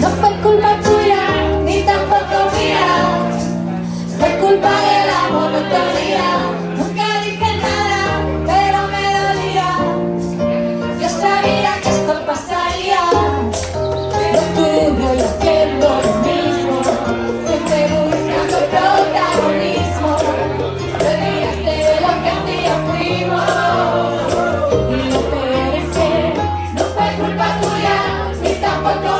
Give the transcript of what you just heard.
No fue culpa tuya, ni tampoco mía. Fue culpa de la monotonía. Nunca dije nada, pero me dolía. Yo sabía que esto pasaría. Lo tuyo y haciendo lo mismo. Siempre buscando protagonismo. Te olvidaste de lo que un día fuimos. Y no puede ser, no fue culpa tuya, ni tampoco mía.